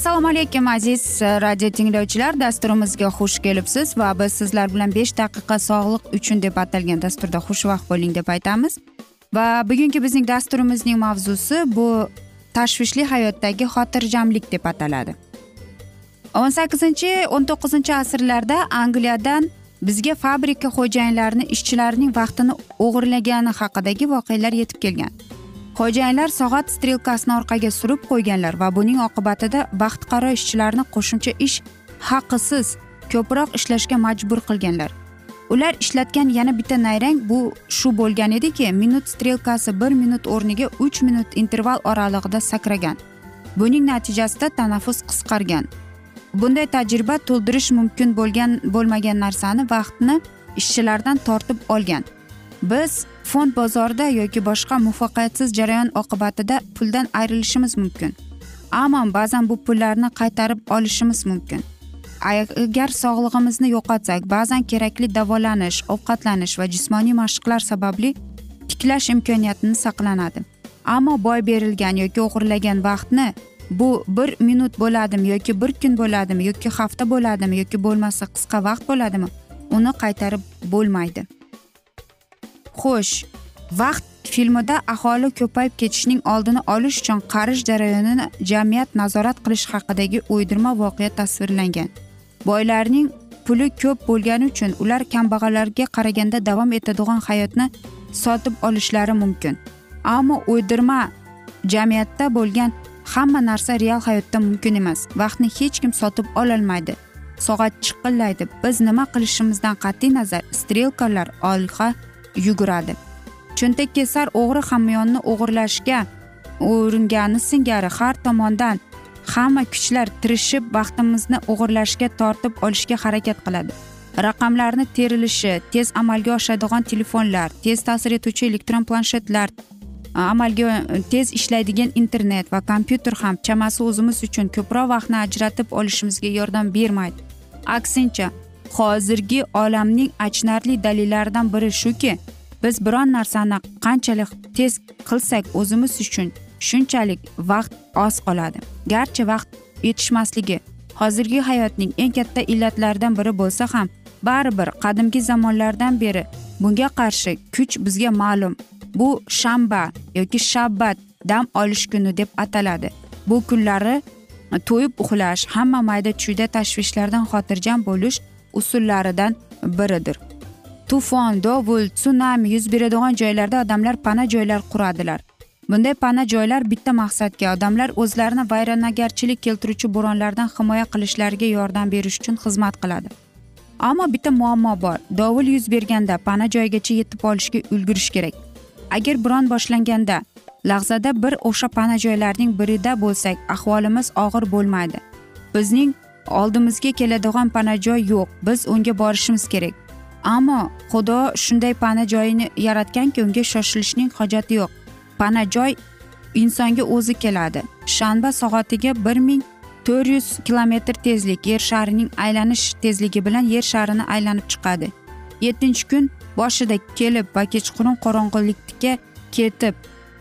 assalomu alaykum aziz e, radio tinglovchilar. Dasturimizga xush kelibsiz va biz sizlar bilan besh daqiqa sog'liq uchun deb atalgan dasturda xushvaqt bo'ling deb aytamiz. Va bugungi bizning dasturimizning mavzusi bu tashvishli hayotdagi xotirjamlik deb ataladi. O'n sakkizinchi o'n to'qqizinchi asrlarda angliyadan bizga fabrika xo'jayinlarini ishchilarining vaqtini o'g'irlagani haqidagi voqealar yetib kelgan. Xo'jayinlar soat strelkasini orqaga surib qo'yganlar va buning oqibatida baxtiqaro ishchilarni qo'shimcha ish haqisiz ko'proq ishlashga majbur qilganlar. Ular ishlatgan yana bitta nayrang bu shu bo'lgan ediki minut strelkasi bir minut o'rniga uch minut interval oralig'ida sakragan. Buning natijasida tanaffus qisqargan. Bunday tajriba to'ldirish mumkin bo'lgan bo'lmagan narsani vaqtni ishchilardan tortib olgan. Biz fond bozorida yoki boshqa muvaffaqiyatsiz jarayon oqibatida puldan ayrilishimiz mumkin. Ammo ba'zan bu pullarni qaytarib olishimiz mumkin. Agar sog'lig'imizni yo'qotsak ba'zan kerakli davolanish ovqatlanish va jismoniy mashqlar sababli tiklash imkoniyatini saqlanadi. Ammo boy berilgan yoki o'g'irlagan vaqtni bu bir minut bo'ladimi yoki bir kun bo'ladimi yoki hafta bo'ladimi yoki bo'lmasa qisqa vaqt bo'ladimi uni qaytarib bo'lmaydi. Xo'sh vaqt filmida aholi ko'payib ketishining oldini olish uchun qarish jarayonini jamiyat nazorat qilish haqidagi o'ydirma voqea tasvirlangan. Boylarning puli ko'p bo'lgani uchun ular kambag'allarga qaraganda davom etadigan hayotni sotib olishlari mumkin. Ammo o'ydirma jamiyatda bo'lgan hamma narsa real hayotda mumkin emas. Vaqtni hech kim sotib ololmaydi. Soat chiqillaydi. Biz nima qilishimizdan qat'iy nazar. Strelkalar olg'a yuguradi. Cho'ntak kesar o'g'ri hamyonni o'g'irlashga uringani singari har tomondan hamma kuchlar tirishib vaqtimizni o'g'irlashga tortib olishga harakat qiladi. Raqamlarni terilishi tez amalga oshadigan telefonlar tez ta'sir etuvchi elektron planshetlar amalga tez ishlaydigan internet va kompyuter ham chamasi o'zimiz uchun ko'proq vaqtni ajratib olishimizga yordam bermaydi. Aksincha hozirgi olamning achinarli dalillaridan biri shuki biz biron narsani qanchalik tez qilsak o'zimiz uchun shunchalik vaqt oz qoladi. Garchi vaqt yetishmasligi hozirgi hayotning eng katta illatlaridan biri bo'lsa ham baribir qadimgi zamonlardan beri bunga qarshi kuch bizga ma'lum. Bu shanba yoki shabbat dam olish kuni deb ataladi. Bu kunlari to'yib uxlash hamma mayda chuyda tashvishlardan xotirjam bo'lish usullaridan biridir. Tufon dovul tsunami yuz beradigan joylarda odamlar pana joylar quradilar. Bunday pana joylar bitta maqsadga odamlar o'zlarini vayronagarchilik keltiruvchi bo'ronlardan himoya qilishlariga yordam berish uchun xizmat qiladi. Ammo bitta muammo bor dovul yuz berganda pana joygacha yetib olishga ulgurish kerak. Agar biron boshlanganda lahzada bir o'sha pana joylarning birida bo'lsak ahvolimiz og'ir bo'lmaydi. Bizning oldimizga keladigan pana joy yo'q. Biz unga borishimiz kerak. Ammo xudo shunday pana joyini yaratganki unga shoshilishning hojati yo'q. Pana joy insonga o'zi keladi. Shanba soatiga bir ming to'rt yuz kilometr tezlik yer sharining aylanish tezligi bilan yer sharini aylanib chiqadi. Yettinchi kun boshida kelib va kechqurun qorong'ulikka ketib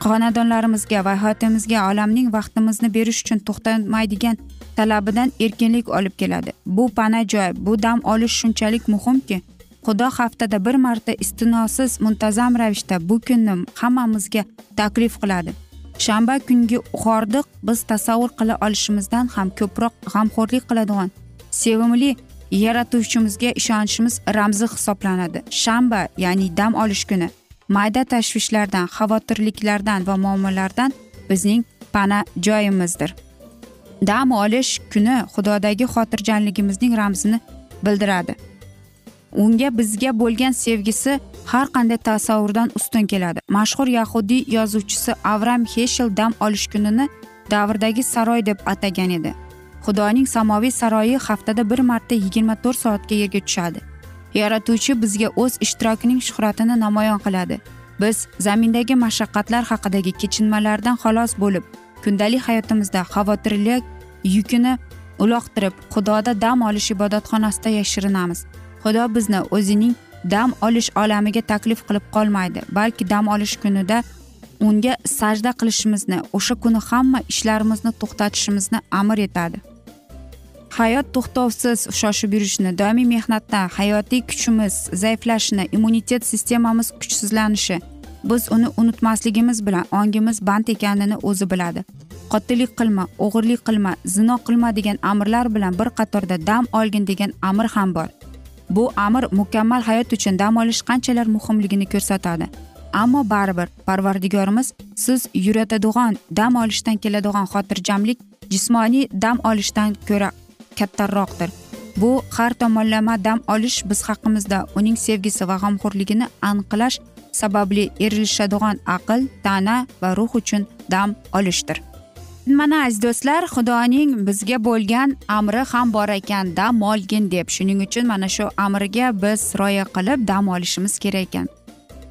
xonadonlarimizga va hayotimizga olamning vaqtimizni berish uchun to'xtamaydigan talabidan erkinlik olib keladi. Bu pana joy bu dam olish shunchalik muhimki xudo haftada bir marta istinosiz muntazam ravishda bu kunni hammamizga taklif qiladi. Shanba kungi hordiq biz tasavvur qila olishimizdan ham ko'proq g'amxo'rlik qiladigan sevimli yaratuvchimizga ishonchimiz ramzi hisoblanadi. Shanba ya'ni dam olish kuni. Mayda tashvishlardan xavotirliklardan va muammolardan bizning pana joyimizdir. Dam olish kuni xudodagi xotirjamligimizning ramzini bildiradi. Unga bizga bo'lgan sevgisi har qanday tasavvurdan ustun keladi. Mashhur yahudiy yozuvchisi avram heshel dam olish kunini davrdagi saroy deb atagan edi. Xudoning samoviy saroyi haftada bir marta yigirma to'rt soatga yerga tushadi. Yaratuvchi bizga o'z ishtirokining shuhratini namoyon qiladi. Biz zamindagi mashaqqatlar haqidagi kechinmalardan xalos bo'lib kundalik hayotimizda xavotirlik yukini uloqtirib xudoda dam olish ibodatxonasida yashirinamiz. Xudo bizni o'zining dam olish olamiga taklif qilib qolmaydi balki dam olish kunida unga sajda qilishimizni o'sha kuni hamma ishlarimizni to'xtatishimizni amr etadi. Hayot to'xtovsiz shoshib yurishni doimiy mehnatdan hayotiy kuchimiz zaiflashini immunitet sistemamiz kuchsizlanishi biz uni unutmasligimiz bilan ongimiz band ekanini o'zi biladi. Qotillik qilma o'g'irlik qilma zino qilma degan amrlar bilan bir qatorda dam olgin degan amr ham bor. Bu amr mukammal hayot uchun dam olish qanchalar muhimligini ko'rsatadi. Ammo baribir parvardigorimiz siz yuratadigan dam olishdan keladigan xotirjamlik jismoniy dam olishdan ko'ra kattaroqdir. Bu har tomonlama dam olish biz haqimizda uning sevgisi va g'amxo'rligini aniqlash sababli erilishadigan aql tana va ruh uchun dam olishdir. Mana aziz do'stlar xudoning bizga bo'lgan amri ham bor ekan dam olgin deb. Shuning uchun mana shu amriga biz rioya qilib dam olishimiz kerak ekan.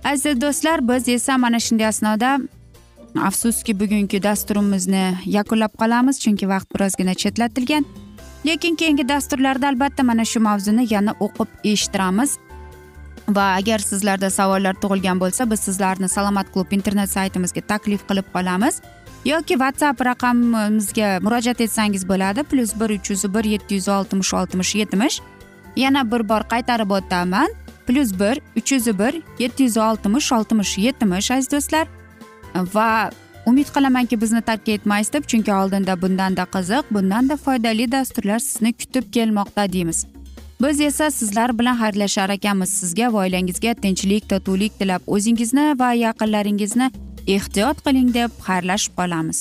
Aziz do'stlar biz esa mana shunday asnoda afsuski bugungi dasturimizni yakunlab qolamiz chunki vaqt birozgina chetlatilgan. Lekin keyingi dasturlarda albatta mana shu mavzuni yana o'qib eshittiramiz. Va agar sizlarda savollar tug'ilgan bo'lsa biz sizlarni salomat klub internet saytimizga taklif qilib qolamiz. Yoki whatsapp raqamimizga murojaat etsangiz bo'ladi. Plyus bir uch yuz bir yetti yuz oltmish oltmish yetmish. Yana bir bor qaytarib o'taman. Plyus bir uch yuz bir yetti yuz oltmish oltmish yetmish aziz do'stlar. Va umid qilamanki bizni tark etmaysiz deb chunki oldinda bundanda qiziq bundanda foydali dasturlar sizni kutib kelmoqda deymiz. Biz esa sizlar bilan xayrlashar ekanmiz. Sizga va oilangizga tinchlik totuvlik tilab o'zingizni va yaqinlaringizni ehtiyot qiling deb xayrlashib qolamiz.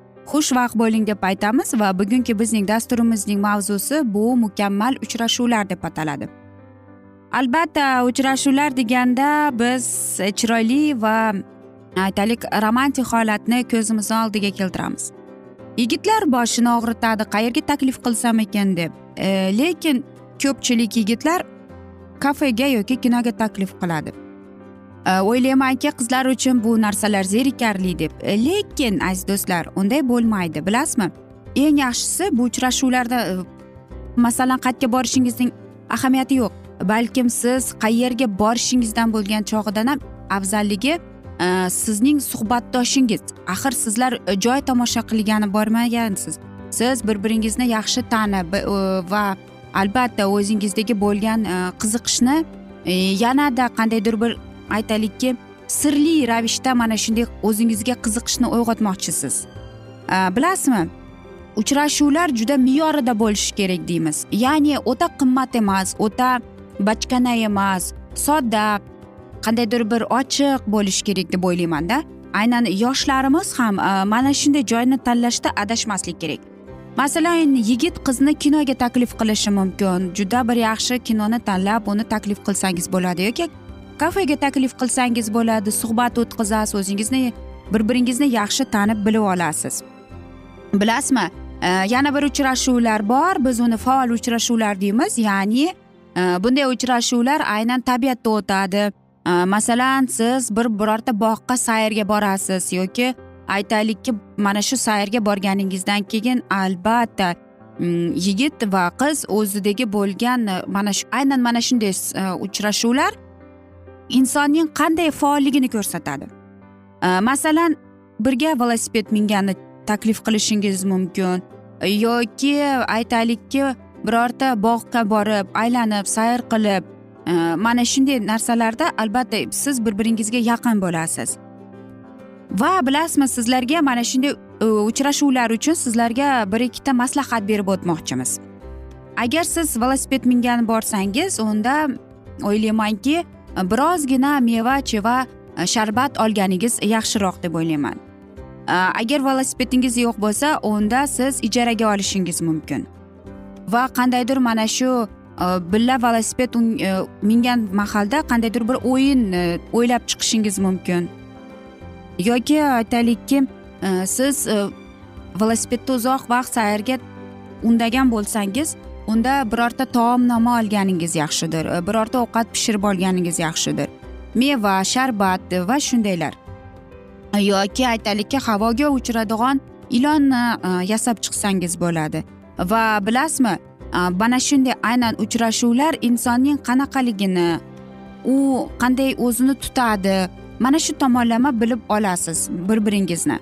xushvaqt bo'ling deb aytamiz va bugungi bizning dasturimizning mavzusi bu mukammal uchrashuvlar deb ataladi. Albatta uchrashuvlar deganda biz chiroyli va e, aytaylik romantik holatni ko'zimizni oldiga keltiramiz. Yigitlar boshini og'ritadi qayerga taklif qilsam ekan deb e, lekin ko'pchilik yigitlar kafega yoki kinoga taklif qiladi. Э, o'ylaymanki qizlar uchun bu narsalar zerikarli deb. E, lekin aziz do'stlar unday bo'lmaydi bilasizmi? Eng yaxshisi bu uchrashuvlarda e, masalan qayerga borishingizning ahamiyati yo'q. Balkim siz qayerga borishingizdan bo'lgan chog'idan ham afzalligi e, sizning suhbatdoshingiz. Axir sizlar joy tomosha qilgani bormagansiz. Siz bir biringizni yaxshi tanib va albatta o'zingizdagi bo'lgan qiziqishni yanada qandaydir bir aytaylikki sirli ravishda mana shunday o'zingizga qiziqishni uyg'otmoqchisiz bilasizmi? Uchrashuvlar juda me'yorida bo'lishi kerak deymiz. Ya'ni o'ta qimmat emas o'ta bachkana emas sodda qandaydir bir ochiq bo'lishi kerak deb o'ylaymanda. Aynan yoshlarimiz ham e, mana shunday joyni tanlashda adashmaslik kerak. Masalan yigit qizni kinoga taklif qilishi mumkin. Juda bir yaxshi kinoni tanlab uni taklif qilsangiz bo'ladi yoki kafega taklif qilsangiz bo'ladi suhbat o'tkazasiz o'zingizni bir biringizni yaxshi tanib bilib olasiz. Bilasizmi e, yana bir uchrashuvlar bor biz uni faol uchrashuvlar deymiz ya'ni e, bunday uchrashuvlar aynan tabiatda o'tadi. E, masalan siz bir birorta bog'qa sayrga borasiz yoki aytaylikki mana shu sayrga borganingizdan keyin albatta mm, yigit va qiz o'zidagi bo'lgan mana shu aynan mana shunday uchrashuvlar insonning qanday faolligini ko'rsatadi. Masalan birga velosiped mingani taklif qilishingiz mumkin yoki aytaylikki birorta bog'ga borib aylanib sayr qilib mana shunday narsalarda albatta siz bir biringizga yaqin bo'lasiz. Va bilasizmi sizlarga mana shunday e, uchrashuvlar uchun sizlarga bir ikkita maslahat berib o'tmoqchimiz. Agar siz velosiped mingani borsangiz unda o'ylaymanki birozgina meva cheva e, sharbat olganingiz yaxshiroq deb o'ylayman. E, agar velosipedingiz yo'q bo'lsa unda siz ijaraga olishingiz mumkin. Va qandaydir mana shu e, billa velosiped mingan mahalda qandaydir bir o'yin o'ylab chiqishingiz mumkin. Yoki aytaylikki siz velosipedda uzoq vaqt sayrga undagan bo'lsangiz unda birorta taomnoma olganingiz yaxshidir e, birorta ovqat pishirib olganingiz yaxshidir. Meva sharbat e, va shundaylar. E, yoki aytaylikki havoga uchiradigan ilonni yasab chiqsangiz bo'ladi. Va bilasizmi mana shunday aynan uchrashuvlar insonning qanaqaligini u qanday o'zini tutadi mana shu tomonlama bilib olasiz bir biringizni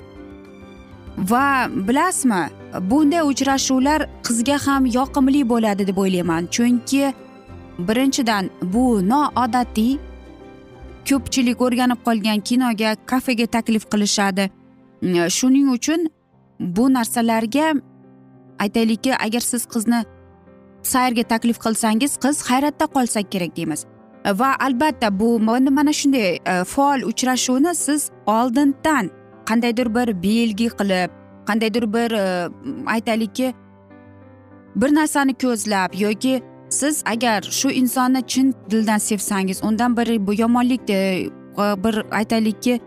va bilasizmi bunday uchrashuvlar qizga ham yoqimli bo'ladi deb o'ylayman. Chunki birinchidan bu noodatiy ko'pchilik o'rganib qolgan kinoga kafega taklif qilishadi. Shuning uchun bu narsalarga aytaylikki agar siz qizni sayrga taklif qilsangiz qiz hayratda qolsa kerak deymiz. Va albatta bu mana shunday e, faol uchrashuvni siz oldindan qandaydir bir belgi qilib qandaydir bir e, aytaylikki bir narsani ko'zlab yoki siz agar shu insonni chin dildan sevsangiz undan bir bu yomonlik e, bir aytaylikki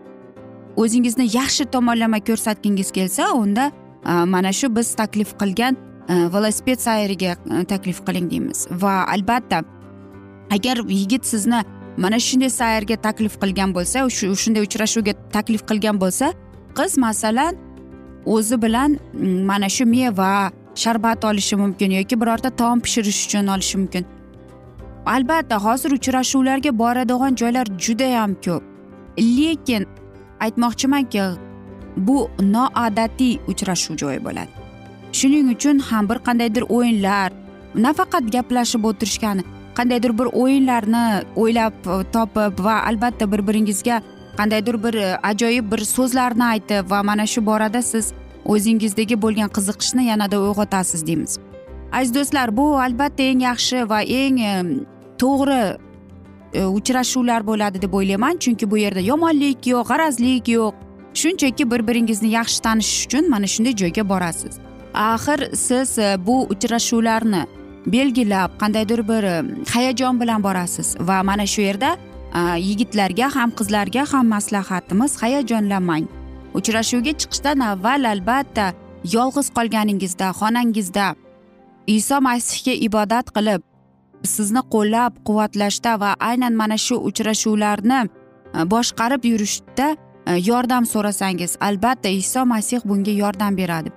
o'zingizni yaxshi tomonlama ko'rsatgingiz kelsa unda e, mana shu biz taklif qilgan velosiped sayriga taklif qiling deymiz. Va albatta agar yigit sizni mana shunday sayrga taklif qilgan bo'lsa shunday uchrashuvga taklif qilgan bo'lsa qiz masalan o'zi bilan mm, mana shu meva sharbat olishi mumkin yoki birorta taom pishirish uchun olishi mumkin. Albatta hozir uchrashuvlarga boradigan joylar judayam ko'p. Lekin aytmoqchimanki bu noodatiy uchrashuv joyi bo'ladi. Shuning uchun ham bir qandaydir o'yinlar nafaqat gaplashib o'tirishgani qandaydir bir o'yinlarni o'ylab topib va albatta bir biringizga qandaydir bir e, ajoyib bir so'zlarni aytib va mana shu borada siz o'zingizdagi bo'lgan qiziqishni yanada uyg'otasiz deymiz. Aziz do'stlar bu albatta eng yaxshi va eng e, to'g'ri e, uchrashuvlar bo'ladi deb o'ylayman. Chunki bu yerda yomonlik yo'q g'arazlik yo'q. Shunchaki bir biringizni yaxshi tanishish uchun mana shunday joyga borasiz. Axir siz bu uchrashuvlarni belgilab qandaydir bir hayajon bilan borasiz va mana shu yerda Э, yigitlarga ham qizlarga ham maslahatimiz. Hayajonlanmang uchrashuvga chiqishdan avval albatta yolg'iz qolganingizda xonangizda iso masihga ibodat qilib sizni qo'llab quvvatlashda va aynan mana shu uchrashuvlarni e, boshqarib yurishda e, yordam so'rasangiz albatta iso masih bunga yordam beradi.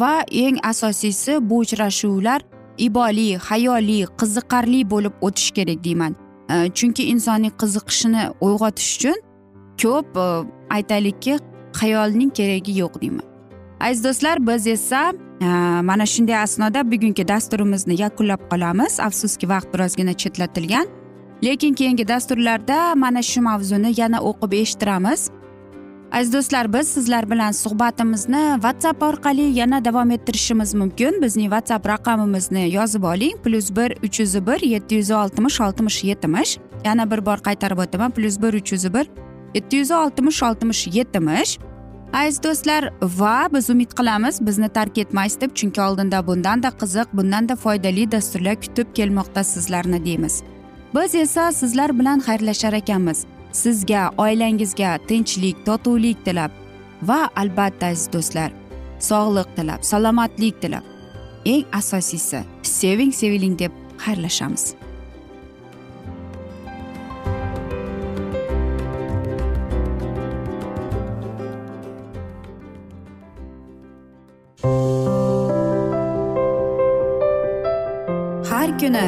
Va eng asosiysi bu uchrashuvlar iboli hayoli qiziqarli bo'lib o'tishi kerak deyman. Chunki insonning qiziqishini uyg'otish uchun ko'p aytaylikki xayolning keragi yo'q deyman aziz do'stlar biz esa mana shunday asnoda bugungi dasturimizni yakunlab qolamiz afsuski vaqt birozgina chetlatilgan lekin keyingi dasturlarda mana shu mavzuni yana o'qib eshittiramiz aziz do'stlar biz sizlar bilan suhbatimizni whatsapp orqali yana davom ettirishimiz mumkin. Bizning whatsapp raqamimizni yozib oling. Plyus bir uch yuz bir yetti yuz oltmish oltmish yetmish. Yana bir bor qaytarib o'taman. Plyus bir uch yuz bir yetti yuz oltmish oltmish yetmish. Aziz do'stlar va biz umid qilamiz bizni tark etmaysiz deb chunki oldinda bundanda qiziq bundanda foydali dasturlar kutib kelmoqda sizlarni deymiz. Biz esa sizlar bilan xayrlashar ekanmiz. Sizga oilangizga tinchlik totuvlik tilab va albatta aziz do'stlar sog'lik tilab salomatlik tilab. Eng asosiysi seving seviling deb xayrlashamiz. Har kuni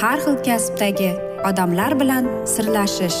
har xil kasbdagi odamlar bilan sirlashish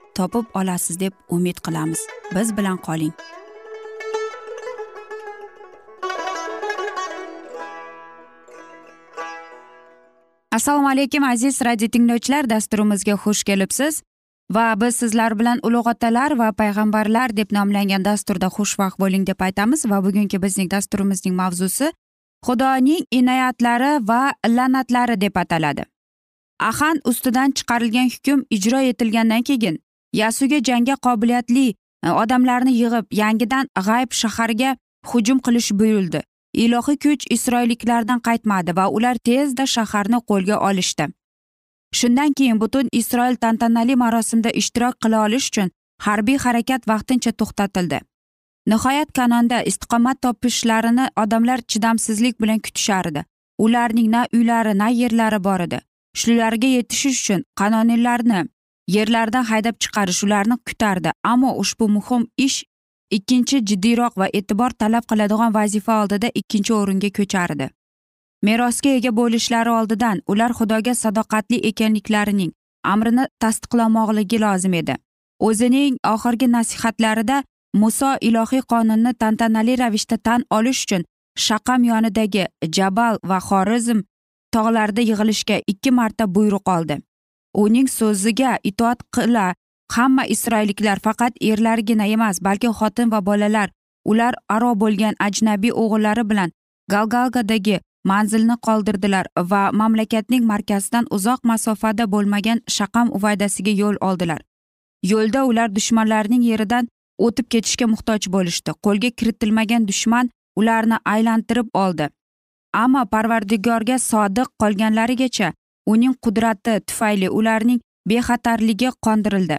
topib olasiz deb umid qilamiz. Biz bilan qoling. Assalomu alaykum aziz radio tinglovchilar. Dasturimizga xush kelibsiz. Va biz sizlar bilan ulug' otalar va payg'ambarlar deb nomlangan dasturda xushvaqt bo'ling deb aytamiz. Va bugungi bizning dasturimizning mavzusi xudoning inoyatlari va la'natlari deb ataladi. Ahan ustidan chiqarilgan hukm ijro etilgandan keyin yasuga jangga qobiliyatli e, odamlarni yig'ib yangidan g'ayb shaharga hujum qilish buyurildi ilohiy kuch isroilliklardan qaytmadi va ular tezda shaharni qo'lga olishdi. Shundan keyin butun isroil tantanali marosimda ishtirok qila olish uchun harbiy harakat vaqtincha to'xtatildi. Nihoyat kanonda istiqomat topishlarini odamlar chidamsizlik bilan kutishardi. Ularning na uylari na yerlari bor edi. Shularga yetishish uchun qanoniylarni yerlaridan haydab chiqarish ularni kutardi. Ammo ushbu muhim ish ikkinchi jiddiyroq va e'tibor talab qiladigan vazifa oldida ikkinchi o'ringa ko'chardi merosga ega bo'lishlari oldidan ular xudoga sadoqatli ekanliklarining amrini tasdiqlamoqligi lozim edi. O'zining oxirgi nasihatlarida muso ilohiy qonunni tantanali ravishda tan olish uchun shaqam yonidagi jabal va xorizm tog'larida yig'ilishga ikki marta buyruq oldi. Uning so'ziga itoat qila hamma isroilliklar faqat erlargina emas balki xotin va bolalar ular aro bo'lgan ajnabiy o'g'illari bilan galgalgadagi manzilni qoldirdilar va mamlakatning markazidan uzoq masofada bo'lmagan shaqam uvaydasiga yo'l oldilar. Yo'lda ular dushmanlarning yeridan o'tib ketishga muhtoj bo'lishdi. Qo'lga kiritilmagan dushman ularni aylantirib oldi. Ammo parvardigorga sodiq qolganlarigacha uning qudrati tufayli ularning bexatarligi qondirildi.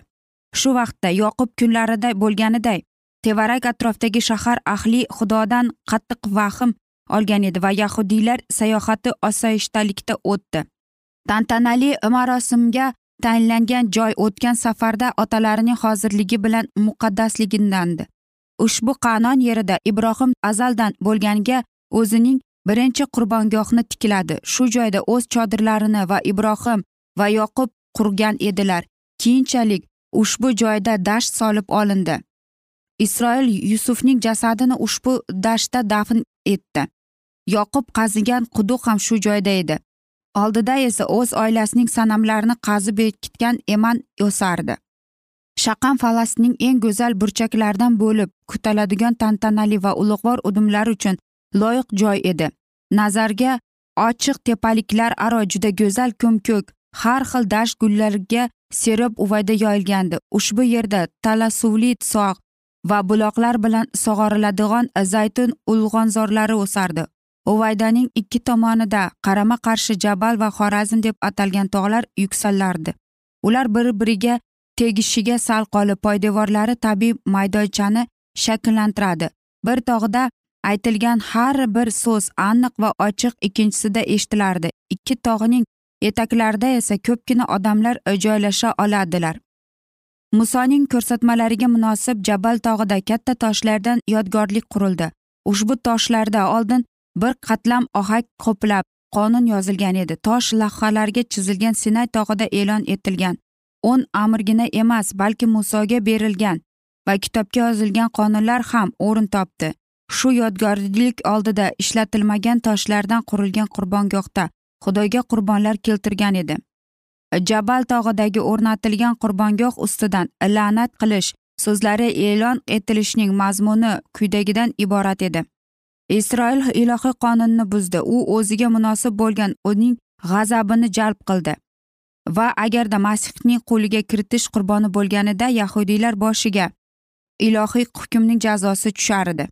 Shu vaqtda yoqub kunlarida bo'lganiday tevarak atrofdagi shahar ahli xudodan qattiq vahm olgan edi va yahudiylar sayohati osoyishtalikda o'tdi. Tantanali marosimga tayinlangan joy o'tgan safarda otalarining hozirligi bilan muqaddasligindandi. Ushbu qanon yerida ibrohim azaldan bo'lganiga o'zining birinchi qurbongohni tikladi. Shu joyda o'z chodirlarini va ibrohim va yoqub qurgan edilar. Keyinchalik ushbu joyda dasht solib olindi. Isroil yusufning jasadini ushbu dashtda dafn etdi. Yoqub qazigan quduq ham shu joyda edi. Oldida esa o'z oilasining sanamlarini qazib bekitgan eman o'sardi. Shaqam falastinning eng go'zal burchaklaridan bo'lib kutiladigan tantanali va ulug'vor udumlar uchun loyiq joy edi. Nazarga ochiq tepaliklar aro juda go'zal ko'mko'k har xil dasht gullarga serib uvayda yoyilgandi. Ushbu yerda talasuvli sog' va buloqlar bilan sug'oriladigan zaytun ulg'onzorlari o'sardi. Uvaydaning ikki tomonida qarama qarshi jabal va xorazm deb atalgan tog'lar yuksalardi ular bir biriga tegishiga sal qolib poydevorlari tabiiy maydonchani shakllantiradi. Bir tog'da aytilgan har bir so'z aniq va ochiq ikkinchisida eshitilardi. Ikki tog'ning etaklarida esa ko'pgina odamlar joylasha oladilar. Musoning ko'rsatmalariga munosib jabal tog'ida katta toshlardan yodgorlik qurildi. Ushbu toshlarda oldin bir qatlam ohak qo'plab qonun yozilgan edi. Tosh lavhalarga chizilgan sinay tog'ida e'lon etilgan. O'n amirgina emas balki musoga berilgan va kitobga yozilgan qonunlar ham o'rin topdi. Shu yodgorlik oldida ishlatilmagan toshlardan qurilgan qurbongohda xudoga qurbonlar keltirgan edi. Jabal tog'idagi o'rnatilgan qurbongoh ustidan la'nat qilish so'zlari e'lon etilishining mazmuni quyidagidan iborat edi. Isroil ilohiy qonunni buzdi. U o'ziga munosib bo'lgan uning g'azabini jalb qildi. Va agarda masihning qo'liga kiritish qurboni bo'lganida yahudiylar boshiga ilohiy hukmning jazosi tushar edi.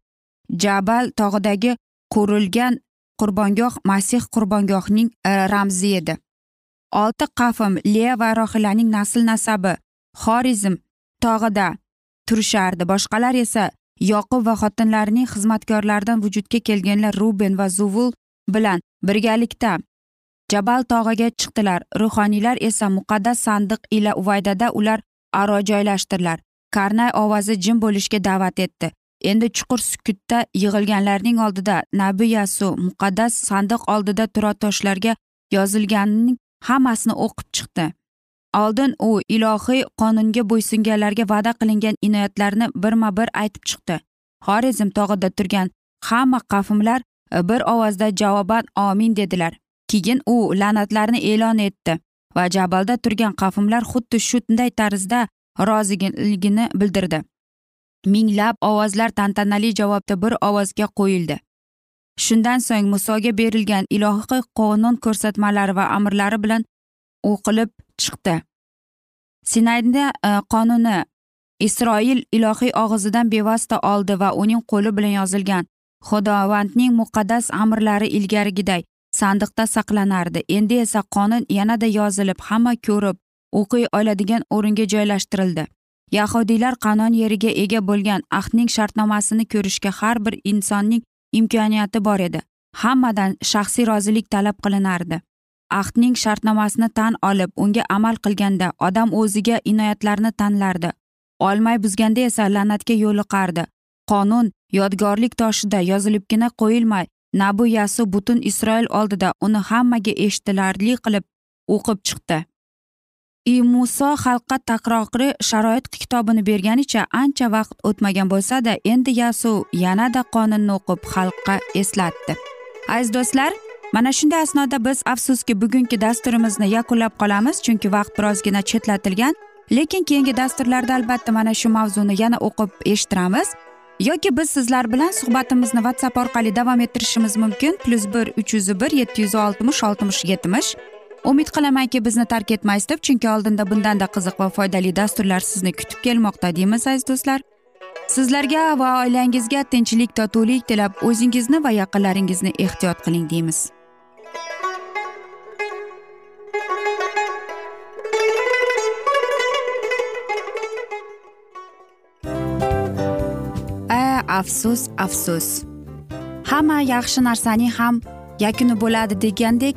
Jabal tog'idagi qurilgan qurbongoh masih qurbongohning e, ramzi edi. Olti qafim leya va rohilaning nasl nasabi xorizm tog'ida turishardi. Boshqalar esa yoqub va xotinlarining xizmatkorlaridan vujudga kelganlar ruben va zuvul bilan birgalikda jabal tog'iga chiqdilar. Ruhoniylar esa muqaddas sandiq ila uvaydada ular aro joylashdilar karnay ovozi jim bo'lishga da'vat etdi. Endi chuqur sukutda yig'ilganlarning oldida nabi yasu muqaddas sandiq oldida tura toshlarga yozilganining hammasini o'qib chiqdi. Oldin u ilohiy qonunga bo'ysunganlarga va'da qilingan inoyatlarni birma bir aytib chiqdi. Xorizm tog'ida turgan hamma qavmlar e, bir ovozda javoban omin dedilar. Keyin u la'natlarni e'lon etdi va jabalda turgan qavmlar xuddi shunday tarzda roziligini bildirdi. Minglab ovozlar tantanali javobda bir ovozga qo'yildi. Shundan so'ng musoga berilgan ilohiy qonun ko'rsatmalari va amrlari bilan o'qilib chiqdi. Sinayda e, qonuni isroil ilohiy og'zidan bevosita oldi va uning qo'li bilan yozilgan xudovandning muqaddas amrlari ilgarigiday sandiqda saqlanardi. Endi esa qonun yanada yozilib hamma ko'rib o'qiy oladigan o'ringa joylashtirildi. Yahudiylar qanon yeriga ega bo'lgan ahdning shartnomasini ko'rishga har bir insonning imkoniyati bor edi. Hammadan shaxsiy rozilik talab qilinardi. Ahdning shartnomasini tan olib unga amal qilganda odam o'ziga inoyatlarni tanlardi. Olmay buzganda esa la'natga yo'liqardi. Qonun yodgorlik toshida yozilibgina qo'yilmay nabu yasu butun isroil oldida uni hammaga eshitilarli qilib o'qib chiqdi. I muso xalqqa takroriy sharoit kitobini berganicha ancha vaqt o'tmagan bo'lsada endi yasu yanada qonunni o'qib xalqqa eslatdi aziz do'stlar mana shunday asnoda biz afsuski bugungi dasturimizni yakunlab qolamiz chunki vaqt birozgina chetlatilgan lekin keyingi dasturlarda albatta mana shu mavzuni yana o'qib eshittiramiz yoki biz sizlar bilan suhbatimizni whatsapp orqali davom ettirishimiz mumkin plyus bir uch yuz bir yetti yuz oltmish oltmish yetmish umid qilamanki bizni tark etmaysiz deb chunki oldinda bundanda qiziq va foydali dasturlar sizni kutib kelmoqda deymiz aziz do'stlar. Sizlarga va oilangizga tinchlik totuvlik tilab o'zingizni va yaqinlaringizni ehtiyot qiling deymiz. A afsus afsus. Hamma yaxshi narsaning ham yakuni bo'ladi degandek